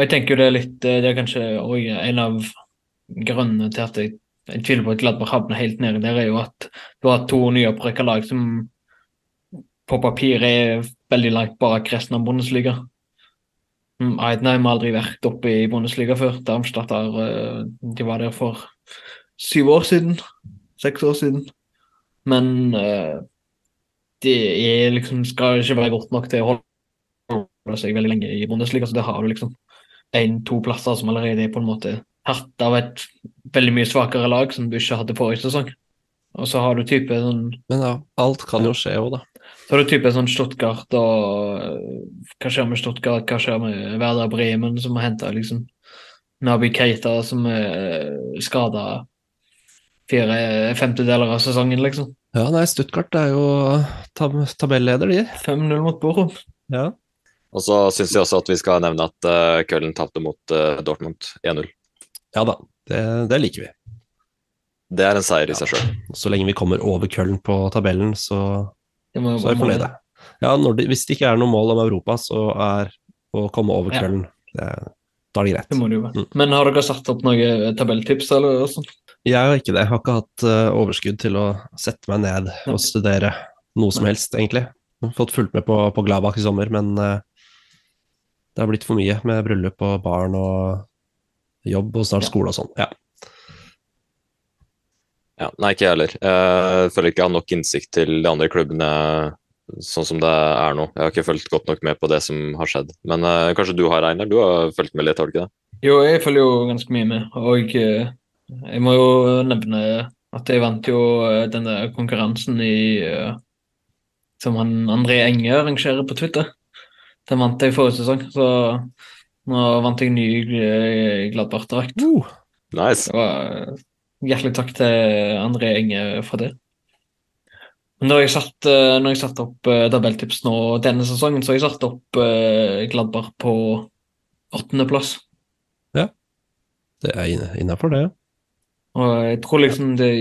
Jeg tenker jo det er litt eh, Det er kanskje òg en av grunnene til at jeg, jeg tviler på at Gladberg havner helt nede der, er jo at du har to nyopprykka lag som på papir er veldig langt bak resten av Bundesliga. Mm, Heidenheim har aldri vært oppe i Bundesliga før. Darmstadt har eh, De var der for syv år siden. Seks år siden. Men uh, det er liksom skal ikke være godt nok til å holde seg veldig lenge i Bundesliga, så det har du liksom én-to plasser som allerede er på en måte hatt av et veldig mye svakere lag som du ikke hadde forrige sesong. Og så har du type sånn Men ja, alt kan jo skje òg, da. så har du type sånn Stuttgart og øh, Hva skjer med Stuttgart? Hva skjer med Werder Bremen, som har henta liksom Nabi Keita, som er skada fire femtedeler av sesongen, liksom. Ja, nei, Stuttgart er jo tab tabelleder, de. 5-0 mot Borum. Ja. Og så syns jeg også at vi skal nevne at uh, Køllen tapte mot uh, Dortmund 1-0. ja da, det, det liker vi. Det er en seier i seg sjøl. Så lenge vi kommer over Køllen på tabellen, så, må så er vi fornøyde. Ja, når det, hvis det ikke er noe mål om Europa, så er å komme over Ja. Köln det, Da er det greit. Det må det jo være. Mm. Men har dere satt opp noen tabelltips eller sånn? Jeg har ikke det. Jeg har ikke hatt eh, overskudd til å sette meg ned og studere noe som helst, egentlig. Fått fulgt med på, på Gladbach i sommer, men eh, det har blitt for mye med bryllup og barn og jobb og snart skole og sånn. Ja. Ja, nei, ikke jeg heller. Jeg føler ikke jeg har nok innsikt til de andre klubbene sånn som det er nå. Jeg har ikke fulgt godt nok med på det som har skjedd. Men uh, kanskje du har, Einar? Du har fulgt med litt, har du ikke det? Jo, jeg følger jo ganske mye med, og eh, jeg må jo nevne at jeg vant jo den denne konkurransen i eh, som han André Enge arrangerer på Twitter. Den vant jeg forrige sesong, så nå vant jeg ny eh, Gladbach-drakt. Uh, Nice. Hjertelig takk til André Enge for det. Når jeg satt, eh, når jeg satt opp tabelltips nå denne sesongen, så har jeg satt opp Gladbach på åttendeplass. Det er innafor, det. Og jeg tror liksom det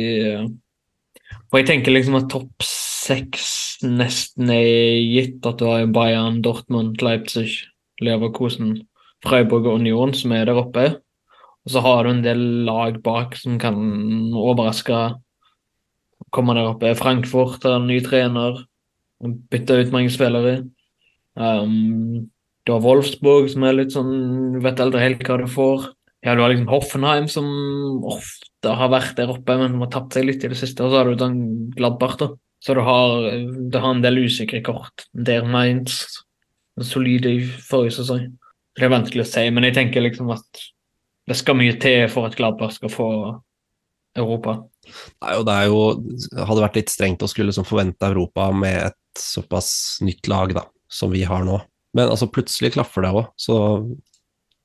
Og jeg tenker liksom at topp seks nesten er gitt. At du har Bayern, Dortmund, Leipzig, Leverkusen, Freiburg og Union som er der oppe. Og så har du en del lag bak som kan overraske. Komme der oppe. Frankfurt har ny trener. Bytta ut mange spillere. Um, du har Wolfsburg som er litt sånn vet aldri helt hva du får. Ja, du har liksom Hoffenheim, som ofte har vært der oppe, men har tapt seg litt i det siste. Og så har du den Gladbach, da. Så du har, du har en del usikre kort. Der Mainz solide i forrige sesong. Det er vanskelig å si, men jeg tenker liksom at det skal mye til for at Gladbach skal få Europa. Nei, og det er jo, hadde vært litt strengt å skulle liksom forvente Europa med et såpass nytt lag da, som vi har nå. Men altså, plutselig klaffer det òg, så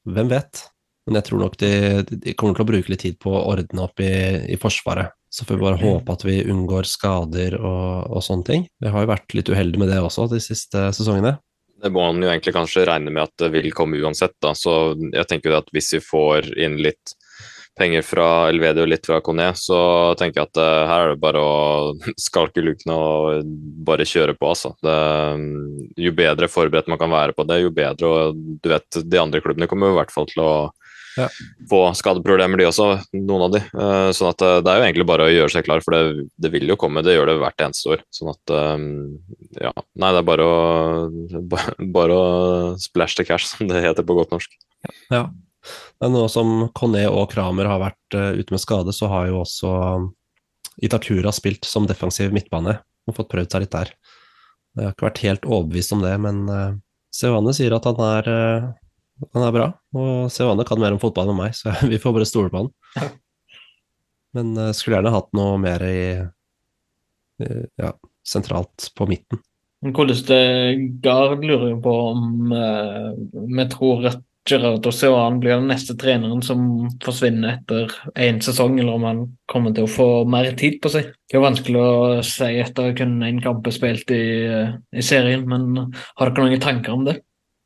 hvem vet? Men jeg tror nok de, de, kommer til å bruke litt tid på å ordne opp i, i Forsvaret. Så får vi bare håpe at vi unngår skader og, og, sånne ting. Vi har jo vært litt uheldige med det også de siste sesongene. Det må man jo egentlig kanskje regne med at det vil komme uansett, da. Så jeg tenker at hvis vi får inn litt penger fra Elvedi og litt fra Kone, så tenker jeg at uh, her er det bare å (laughs) skalke lukene og bare kjøre på, altså. Det, jo bedre forberedt man kan være på det, jo bedre. Og du vet, de andre klubbene kommer i hvert fall til å ja. få skadeproblemer, de også, noen av de. Uh, sånn at uh, det er jo egentlig bare å gjøre seg klar, for det, det, vil jo komme. Det gjør det hvert eneste år. Sånn at um, ja. Nei, det er bare å, bare, bare å splash the cash, som det heter på godt norsk. Ja. Men nå som Conné og Kramer har vært uh, ute med skade, så har jo også Itakura spilt som defensiv midtbane og fått prøvd seg litt der. Jeg har ikke vært helt overbevist om det, men uh, Sevane sier at han er uh, han er bra, og Sevane kan mer om fotball enn meg, så (laughs) vi får bare stole på han. (laughs) Men uh, skulle gjerne hatt noe mer i uh, ja, sentralt på midten. Godeste Gard lurer jo på om uh, vi tror at Gerard Ocean blir den neste treneren som forsvinner etter én sesong, eller om han kommer til å få mer tid på seg. Det er vanskelig å si etter kun én kamp spilt i, i serien, men har dere noen tanker om det?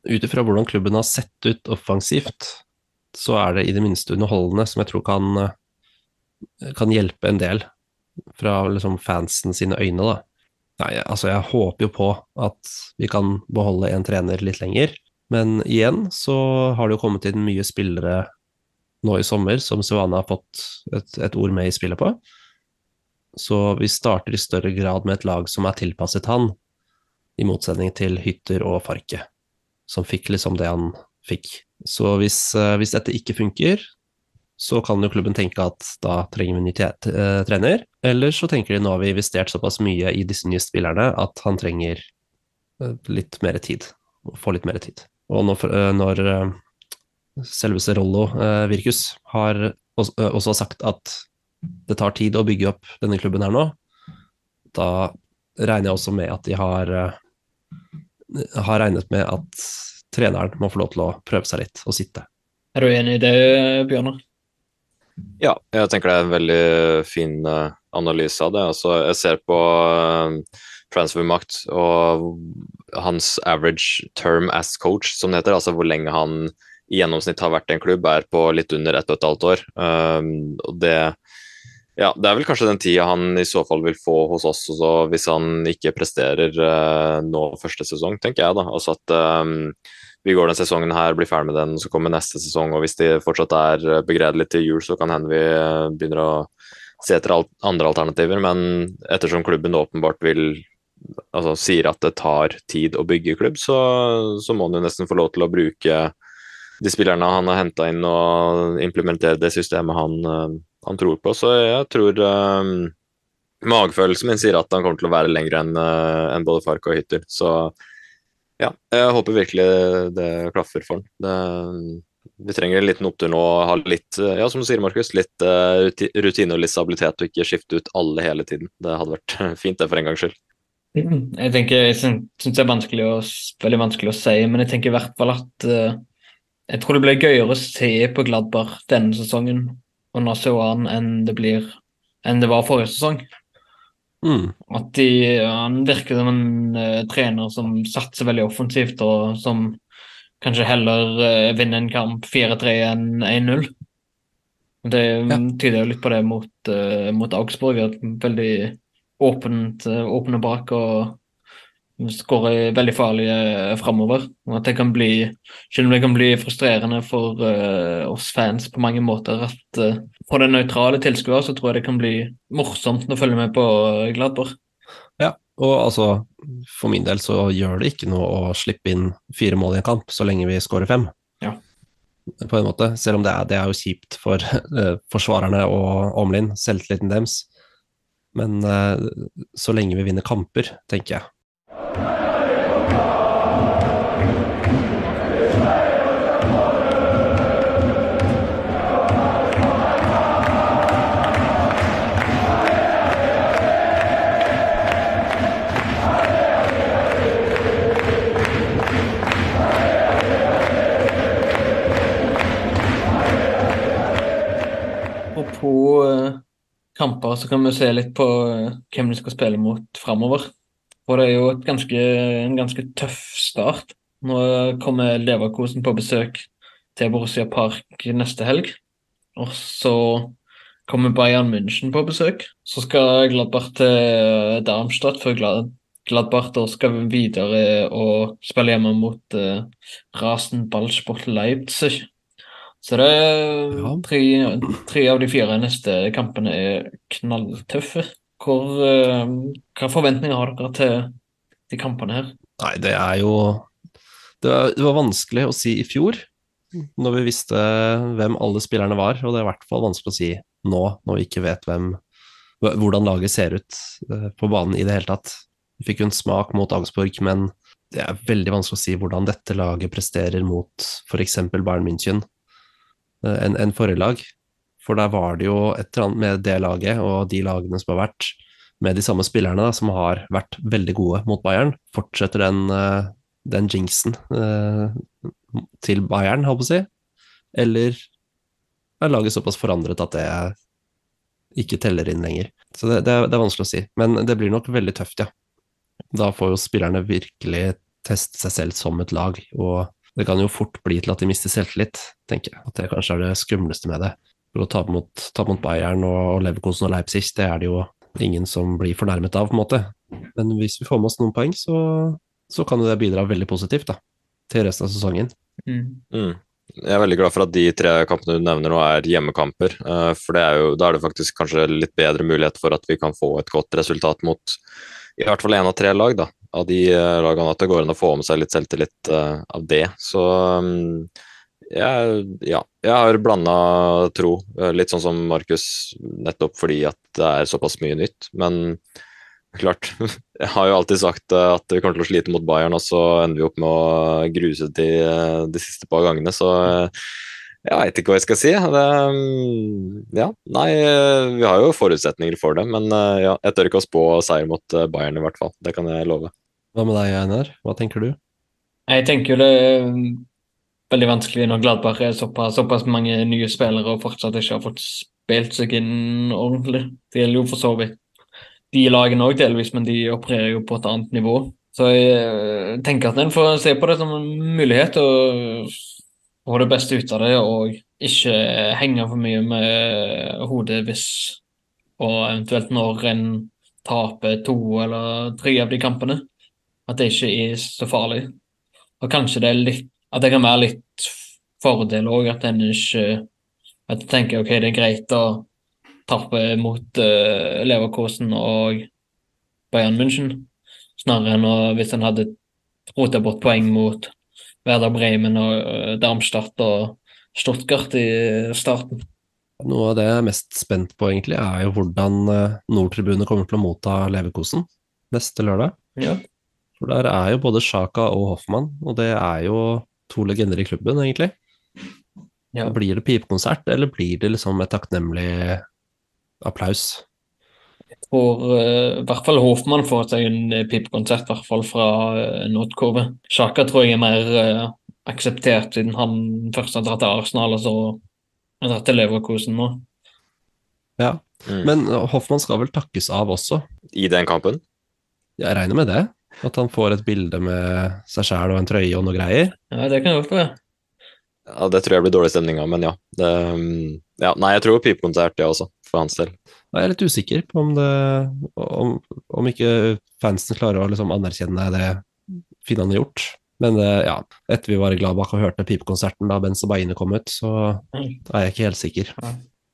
Ut ifra hvordan klubben har sett ut offensivt, så er det i det minste underholdende, som jeg tror kan, eh, kan hjelpe en del fra liksom fansen sine øyne, da. Nei, altså jeg håper jo på at vi kan beholde en trener litt lenger, men igjen så har det jo kommet inn mye spillere nå i sommer som Suana har fått et, et ord med i spillet på. Så vi starter i større grad med et lag som er tilpasset han, i motsetning til Hytter og Farke som fikk liksom det han fikk. Så hvis, eh, hvis, dette ikke funker, så kan jo klubben tenke at da trenger vi en ny eh, trener. Eller så tenker de nå har vi investert såpass mye i disse nye spillerne at han trenger eh, litt mer tid. Få litt mer tid. Og når, når selveste Rollo Virkus har også sagt at det tar tid å bygge opp denne klubben her nå, da regner jeg også med at de har har regnet med at treneren må få lov til å prøve seg litt og sitte. Er du enig i det, Bjørnar? Ja, jeg tenker det er en veldig fin uh, analyse av det. Altså, jeg ser på uh, transfermakt og hans average term as coach, som det heter. Altså hvor lenge han i gjennomsnitt har vært i en klubb, er på litt under ett og et halvt år. Um, og det ja, det er vel kanskje den tida han i så fall vil få hos oss også, hvis han ikke presterer uh, nå første sesong, tenker jeg da. Altså at um, vi går den sesongen her, blir ferdig med den, så kommer neste sesong. Og hvis de fortsatt er eh, begredelig til jul, så kan hende vi begynner å se etter alt, andre alternativer. Men ettersom klubben åpenbart vil altså sier at det tar tid å bygge klubb, så, så må han jo nesten få lov til å bruke de spillerne han har henta inn, og implementere det systemet han uh, han tror på. Så jeg tror um, magefølelsen min sier at han kommer til å være lenger enn uh, en både Fark og Hytter. Så ja, jeg håper virkelig det klaffer for han. Det, vi trenger en liten opptur nå og ha litt, ja, som du sier, Markus, litt uh, rutine og litt stabilitet, og ikke skifte ut alle hele tiden. Det hadde vært (laughs) fint, det, for en gangs skyld. Jeg tenker, jeg syns det er vanskelig å, veldig vanskelig å si, men jeg tenker i hvert fall at uh, jeg tror det blir gøyere å se på Gladbar denne sesongen under Soan enn det blir enn det var forrige sesong. Mm. At de, han virker som en uh, trener som satser veldig offensivt, og som kanskje heller uh, vinner en kamp 4-3 enn 1-0. Det Ja. tyder jo litt på det mot, uh, mot Augsburg. At veldig åpent, åpne bak og skårer veldig farlig uh, framover. At det kan bli, selv om det kan bli frustrerende for uh, oss fans på mange måter, at uh, for den nøytrale tilskuer så tror jeg det kan bli morsomt å følge med på Gladbach. Ja, og altså, for min del så gjør det ikke noe å slippe inn fire mål i en kamp, så lenge vi skårer fem. Ja. På en måte, selv om det er, det er jo kjipt for uh, (laughs) forsvarerne og Omlin, selvtilliten deres. Men uh, så lenge vi vinner kamper, tenker jeg. Og på eh, kamper så kan vi se litt på eh, hvem de skal spille mot framover. For det er jo ganske, en ganske tøff start. Nå kommer Leverkosen på besøk til Borussia Park neste helg. Og så kommer Bayern München på besøk. Så skal Gladbach til Darmstadt før Glad Gladbach skal videre og spille hjemme mot uh, Rasen Ballsport Leipzig. Så det er Ja. tre, tre av de fire neste kampene er knalltøffe. Hvor, eh, hva forventninger har dere til de kampene her? Nei, det er jo det var, det var vanskelig å si i fjor, når vi visste hvem alle spillerne var, og det er i hvert fall vanskelig å si nå, når vi ikke vet hvem, hvordan laget ser ut eh, på banen i det hele tatt. Vi fikk jo en smak mot Augsburg, men det er veldig vanskelig å si hvordan dette laget presterer mot f.eks. Bayern München enn en forrige lag. For der var det jo et eller annet med det laget og de lagene som har vært, med de samme spillerne da, som har vært veldig gode mot Bayern. Fortsetter den, eh, den jinxen eh, til Bayern, holdt på å si? Eller er laget såpass forandret at det ikke teller inn lenger? Så det, det, er, det er vanskelig å si. Men det blir nok veldig tøft, ja. Da får jo spillerne virkelig teste seg selv som et lag, og det kan jo fort bli til at de mister selvtillit, tenker jeg. At det kanskje er det skumleste med det. For å tape mot, tape mot Bayern og Leverkosen og Leipzig, det er det jo ingen som blir fornærmet av, på en måte. Men hvis vi får med oss noen poeng, så, så kan jo det bidra veldig positivt da, til resten av sesongen. Mm. Jeg er veldig glad for at de tre kampene du nevner nå er hjemmekamper. eh, For det er jo, da er det faktisk kanskje litt bedre mulighet for at vi kan få et godt resultat mot i hvert fall én av tre lag da, av de eh, lagene. At det går an å få med seg litt selvtillit uh, av det. Så um, jeg, ja, jeg har blanda tro, eh, litt sånn som Markus, nettopp fordi at det er såpass mye nytt. Men klart, (laughs) jeg har jo alltid sagt at vi kommer til å slite mot Bayern, og så ender vi opp med å gruse de, de siste par gangene. Så jeg veit ikke hva jeg skal si. Det, mm, ja, nei, eh, vi har jo forutsetninger for det, men eh, ja, jeg tør ikke å spå seier mot eh, Bayern i hvert fall. Det kan jeg love. Hva med deg, Einar? Hva tenker du? Jeg tenker jo det er veldig vanskelig når Gladbach er såpass, såpass mange nye spillere og fortsatt ikke har fått spilt seg inn ordentlig. Det gjelder jo for så vidt de lagene òg delvis, men de opererer jo på et annet nivå. Så jeg tenker at en får se på det som en mulighet og få det beste ut av det, og ikke henge for mye med hodet hvis og eventuelt når en taper to eller tre av de kampene. At det ikke er så farlig. Og kanskje det er litt At det kan være litt fordel òg, at en ikke At jeg tenker ok, det er greit å tape mot uh, Leverkosen og Bayern München, snarere enn å, hvis en hadde rota bort poeng mot Werder Bremen og eh, Darmstadt og Stuttgart i starten. Noe av det jeg er mest spent på, egentlig, er jo hvordan eh, Nordtribunet kommer til å motta Leverkosen neste lørdag. Ja. For der er jo både Sjaka og Hoffmann, og det er jo to legender i klubben, egentlig. Ja. Blir det pipekonsert, eller blir det liksom et takknemlig applaus? For uh, i hvert fall Hofmann får seg en uh, pipekonsert, i hvert fall fra uh, Nordkurve. Sjaka tror jeg er mer uh, akseptert, siden han først har dratt til Arsenal, og så har dratt til Leverkosen nå. Ja. Mm. Men Hoffmann skal vel takkes av også? I den kampen. Jeg regner med det. At han får et bilde med seg sjæl og en trøye og noe greier. Ja, det kan godt være. Ja, Det tror jeg blir dårlig stemning av, men ja. Det, mm, ja. Nei, jeg tror pipekonsert, det også, for hans del. Jeg er litt usikker på om det Om, om ikke fansen klarer å liksom anerkjenne det Finland har gjort. Men ja, etter vi var i Gladbach og hørte pipekonserten da Ben Sabaini kom ut, så Mm. er jeg ikke helt sikker.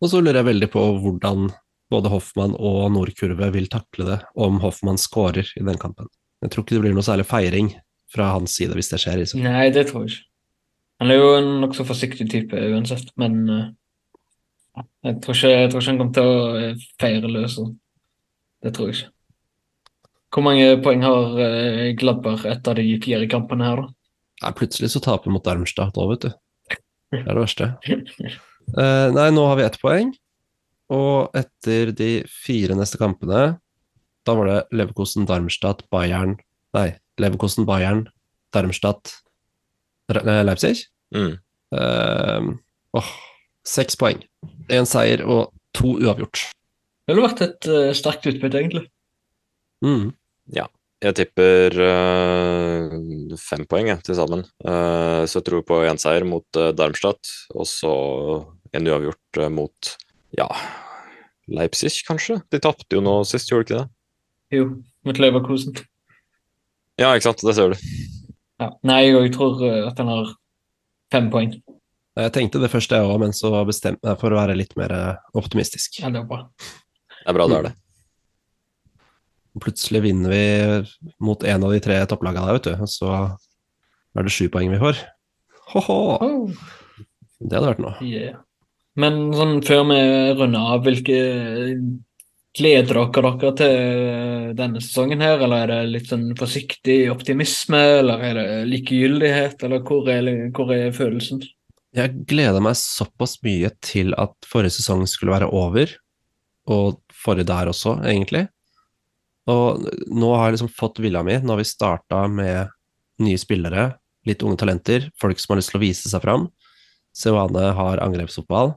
Og så lurer jeg veldig på hvordan både Hoffmann og Nordkurve vil takle det om Hoffmann skårer i den kampen. Jeg tror ikke det blir noe særlig feiring fra hans side hvis det skjer. Liksom. Nei, det tror jeg ikke. Han er jo en nokså forsiktig type uansett, men eh, jeg, tror ikke, jeg tror ikke han kommer til å eh, feire løs. Det tror jeg ikke. Hvor mange poeng har Gladberg etter de fire kampene her, da? Nei, plutselig så taper vi mot Darmstadt òg, vet du. Det er det verste. Uh, nei, nå har vi ett poeng. Og etter de fire neste kampene, da var det Leverkosten, Darmstadt, Bayern Nei, Leverkosten, Bayern, Darmstadt, Re- eh, Leipzig. Mm. Uh, åh, seks poeng. Én seier og to uavgjort. Det ville vært et uh, sterkt utbytte, egentlig. Mm. Jeg tipper uh, fem poeng jeg, til sammen. Uh, så jeg tror på én seier mot Darmstadt, og så en uavgjort mot ja, Leipzig, kanskje? De tapte jo nå sist, gjorde de ikke det? Jo, mot Leverkusen. Ja, ikke sant, det ser du. Ja. Nei, jeg tror at han har fem poeng. Jeg tenkte det første, jeg òg, men så bestemte jeg meg for å være litt mer eh, optimistisk. Ja, det er bra. Det er bra det er det. Plutselig vinner vi mot en av de tre topplagene der, vet du. Og så er det sju poeng vi får. Ho-ho! Oh, Det hadde vært noe. yeah. Men sånn før vi runder av, hvilke gleder dere dere til denne sesongen her? Eller er det litt sånn forsiktig optimisme, eller er det likegyldighet, eller hvor er, hvor er følelsen? Jeg gleder meg såpass mye til at forrige sesong skulle være over, og forrige der også, egentlig. Og nå har jeg liksom fått villa mi. Nå har vi starta med nye spillere, litt unge talenter, folk som har lyst til å vise seg fram. Sewane har angrepsfotball.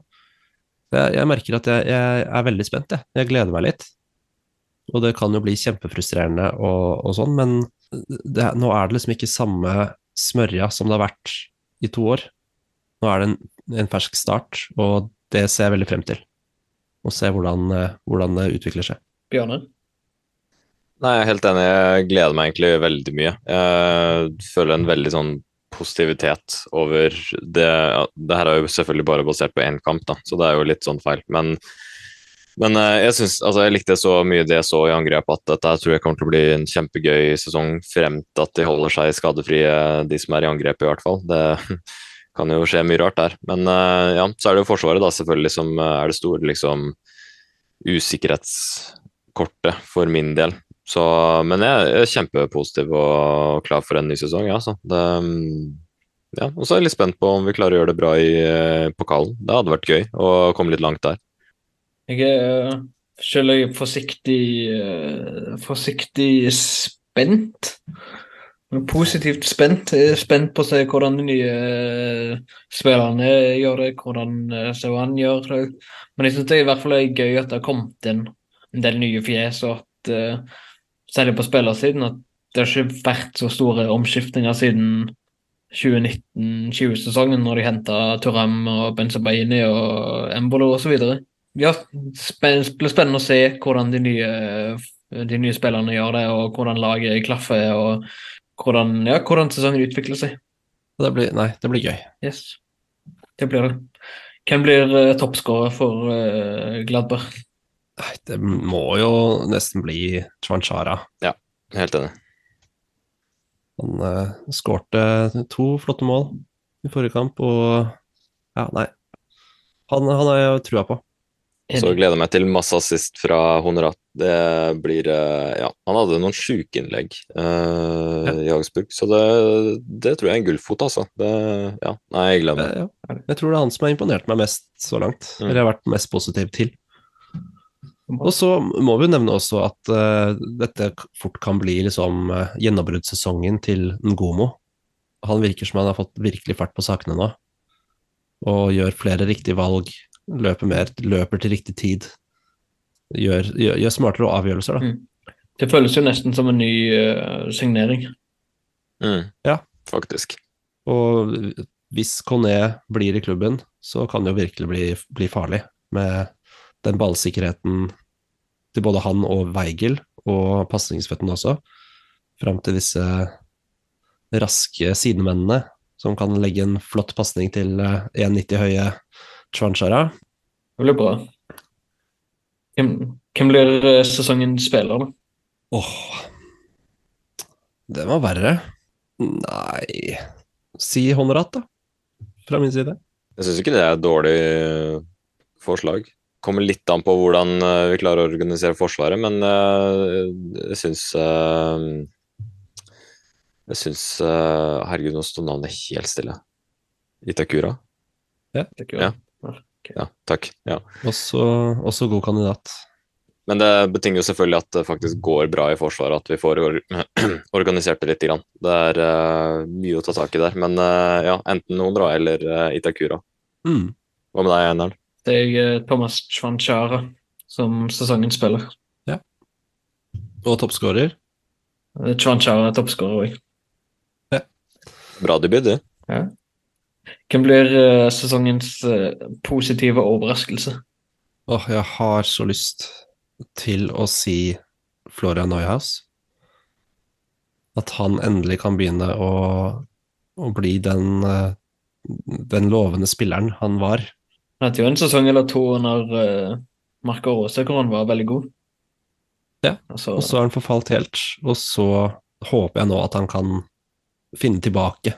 Jeg, jeg merker at jeg, jeg er veldig spent, jeg. Jeg gleder meg litt. Og det kan jo bli kjempefrustrerende og, og sånn, men det, nå er det liksom ikke samme smørja som det har vært i to år. Nå er det en, en fersk start, og det ser jeg veldig frem til. Å se hvordan, eh, hvordan det utvikler seg. Bjørne? Nei, jeg er helt enig. Jeg gleder meg egentlig veldig mye. Jeg føler en veldig sånn positivitet over det. ja, Det her er jo selvfølgelig bare basert på én kamp, da, så det er jo litt sånn feil. Men, men eh, jeg synes, altså jeg likte så mye det jeg så i angrep at dette tror jeg kommer til å bli en kjempegøy sesong frem til at de holder seg skadefrie, de som er i angrep i hvert fall. Det kan jo skje mye rart der. Men eh, ja, så er det jo Forsvaret da selvfølgelig som eh, er det store liksom usikkerhetskortet for min del. Så, men jeg er kjempepositiv og klar for en ny sesong, ja, så. Det, ja, og så er jeg litt spent på om vi klarer å gjøre det bra i eh, pokalen. Det hadde vært gøy å komme litt langt der. Jeg er selv forsiktig forsiktig spent. Positivt spent. Er spent på å se hvordan de nye eh, spillerne gjør det, hvordan Sauan gjør det. Men jeg syns det er i hvert fall gøy at det har kommet inn en del nye fjes, og at eh, særlig på spillersiden at det har ikke vært så store omskiftninger siden 2019-20-sesongen, når de henta Turam og Benzabaini og Embolo osv. Ja, det blir spennende å se hvordan de nye, de nye spillerne gjør det, og hvordan laget klaffer, og hvordan, ja, hvordan sesongen utvikler seg. Det blir, nei, det blir gøy. Yes, det blir det. Hvem blir uh, toppskårer for uh, Gladbach? Nei, det må jo nesten bli Chwanchara. Helt enig. Han uh, skårte to flotte mål i forrige kamp, og ja, nei. Han, han har jeg trua på. Så gleder jeg meg til masse assist fra Honorat. Det blir eh, Ja, han hadde noen sjuke innlegg eh, i Augsburg, så det, det tror jeg er en gullfot, altså. Det, ja, nei, jeg gleder meg. Ja. Jeg tror det er han som har imponert meg mest så langt. Mm. Eller jeg har vært mest positiv til. Og så må vi nevne også at uh, dette fort kan bli liksom uh, gjennombruddssesongen til Ngomo. Han virker som han har fått virkelig fart på sakene nå, og gjør flere riktige valg. Løper mer, løper til riktig tid. gjør, gjør, gjør smartere avgjørelser, da. Mm. Det føles jo nesten som en ny uh, signering. Mm. Ja. Faktisk. Og hvis Coné blir i klubben, så kan det jo virkelig bli, bli farlig. Med den ballsikkerheten til både han og Weigel, og pasningsføttene også, fram til disse raske sidemennene som kan legge en flott pasning til eh, 1,90 høye Chwanchara. Det blir bra. Hvem, hvem blir eh, sesongens spiller, da? Åh, det var verre. Nei Si Honorat, da. Fra min side. Jeg syns ikke det er et dårlig eh, forslag. Kommer litt an på hvordan eh, vi klarer å organisere Forsvaret, men jeg syns eh, Jeg syns eh, Herregud, nå står navnet helt stille. Itakura? Ja. Itakura. Ja. Ja, takk. Ja. Også, også god kandidat. Men det betinger jo selvfølgelig at det faktisk går bra i Forsvaret, at vi får or (clears throat) organisert det litt. Grann. Det er eh, mye å ta tak i der. Men eh, ja, enten Nodra eller eh, Itakura. Mm. Hva med deg, Einarn? Det er Thomas Chwanchara som sesongen spiller. Og toppskårer. Chwanchara er toppskårer òg. Bra debut, du. Hvem blir eh, sesongens eh, positive overraskelse? Åh, jeg har så lyst til å si Florian Neuhaus. At han endelig kan begynne å, å bli den, eh, den lovende spilleren han var. Han hadde jo en sesong eller to under uh, Marka Rose hvor han var veldig god. Ja, Altså, Og så har han forfalt helt, og så håper jeg nå at han kan finne tilbake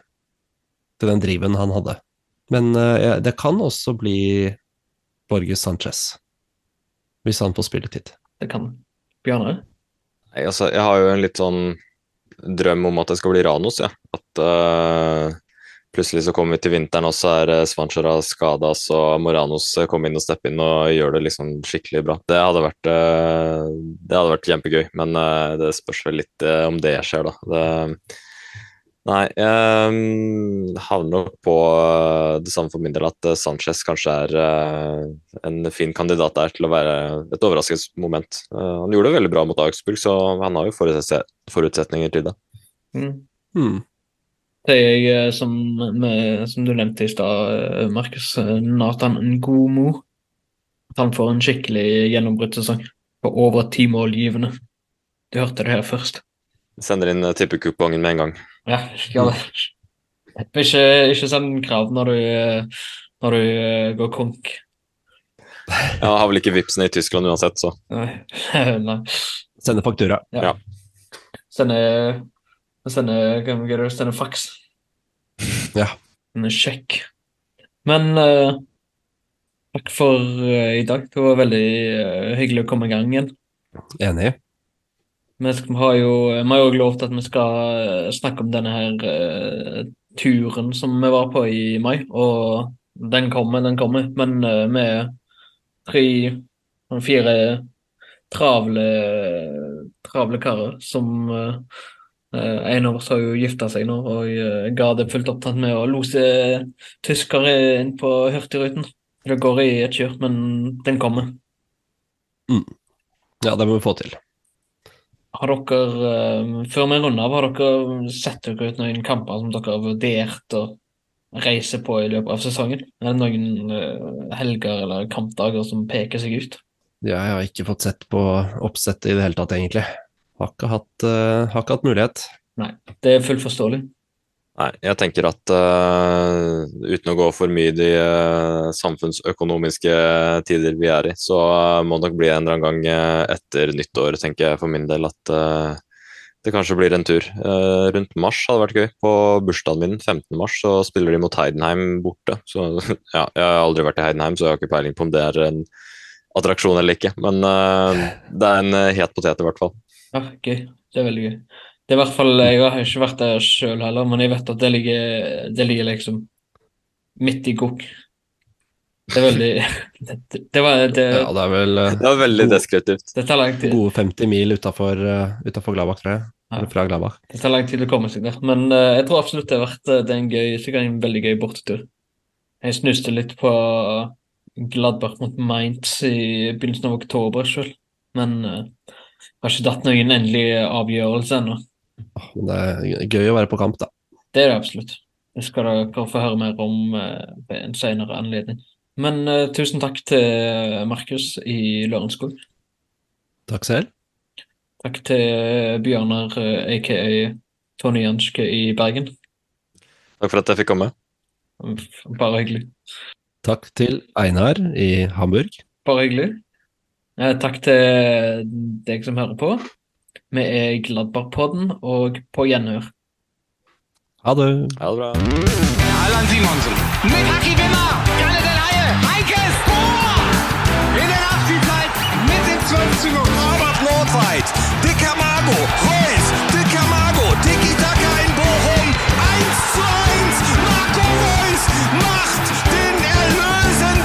til den driven han hadde. Men uh, det kan også bli Borges Sanchez, hvis han får spilletid. det kan Bjørnar? Nei, altså, jeg har jo en litt sånn drøm om at det skal bli Ranos, ja. At uh, plutselig så kommer vi til vinteren, og så er uh, Svanchara skada, så må Ranos komme inn og steppe inn og gjøre det liksom skikkelig bra. Det hadde vært, uh, det hadde vært kjempegøy, men eh, det spørs vel litt eh, om det skjer, da. Det, nei, jeg havner nok på eh, det samme for min del, at eh, Sanchez kanskje er eh, en fin kandidat der til å være et overraskelsesmoment. Han gjorde det veldig bra mot Augsburg, så han har jo forutse- forutsetninger til det. Mm. Hmm. Det er jeg, som, med, som du nevnte i stad, Markus, Nathan Ngomo. At han får en skikkelig gjennombruddssesong på over ti målgivende. Du hørte det her først. Sender inn eh, tippekupongen med en gang. Ja, gjør det. Ikke, ikke send krav når du, når du eh, går konk. Jeg har vel ikke Vipsen i Tyskland uansett, så Nei. (laughs) Nei. Sende faktura. Sende Sende, hva? Sende faks. (laughs) Ja. En sjekk. Men uh, takk for uh, i dag. Det var veldig uh, hyggelig å komme i gang igjen. Enig. Vi har jo vi har lovt at vi skal eh, snakke om denne her eh, turen som vi var på i mai, og den kommer, den kommer. Men eh, vi er tre, fire travle, travle karer som En av oss har jo gifta seg nå, og uh, ga det fullt opptatt med å lose tyskere inn på Hurtigruten. Det går i et kjør, men den kommer. Ja, det må vi få til. Har dere, eh, før vi runder av, har dere sett dere ut noen kamper som dere har vurdert å reise på i løpet av sesongen? Er det noen eh, helger eller kampdager som peker seg ut? Jeg har ikke fått sett på oppsettet i det hele tatt, egentlig. Har ikke hatt, eh, har ikke hatt mulighet. Det er fullt forståelig. Nei, jeg tenker at uh, uten å gå for mye i de uh, samfunnsøkonomiske tider vi er i, så uh, må det nok bli en eller annen gang eh, etter nyttår, tenker jeg for min del, at det kanskje blir en tur. Rundt mars hadde vært gøy. På bursdagen min, 15. mars, så spiller de mot Heidenheim borte. Så (laughs) ja, jeg har aldri vært i Heidenheim, så jeg har ikke peiling på om det er en attraksjon eller ikke. Men det er en het potet, i hvert fall. Ja, gøy. Det er veldig gøy. Det er i hvert fall, Jeg har ikke vært der sjøl heller, men jeg vet at det ligger, det ligger liksom midt i gokk. Det er veldig (laughs) Det, det, var, det, Ja, det er vel eh, Det var veldig deskriptivt. det tar lang tid. gode 50 mil utafor Gladbach, tror jeg. Ja. Eller fra Gladbach. Det tar lang tid å komme seg der, men uh, jeg tror absolutt det har vært eh, det er en gøy, sikkert en veldig gøy bortetur. Jeg snuste litt på Gladbach mot Mainz i begynnelsen av oktober sjøl. Men uh, har ikke datt noen endelig avgjørelse ennå. Men det er gøy å være på kamp, da. Det er det absolutt. Det skal dere få høre mer om uh, ved en senere anledning. Men uh, tusen takk til Markus i Lørenskog. Takk selv. Takk til Bjørnar, aka Tony Janske i Bergen. Takk for at jeg fikk komme. Bare hyggelig. Takk til Einar i Hamburg. Bare hyggelig. Eh, takk til deg som hører på. Vi er Gladbarpodden, og på gjenhør. Ha det. Ha det bra. Erland Simonsen. Mit Aki Wimmer. Janne Del Haie. Heike Tor! In der Nachspielzeit mit dem 12 zu Robert Nordweit. Dicker Mago. Reus. Dicker Mago. Dicky Dacker in Bochum. 1 zu 1. Marco Reus macht den Erlösen.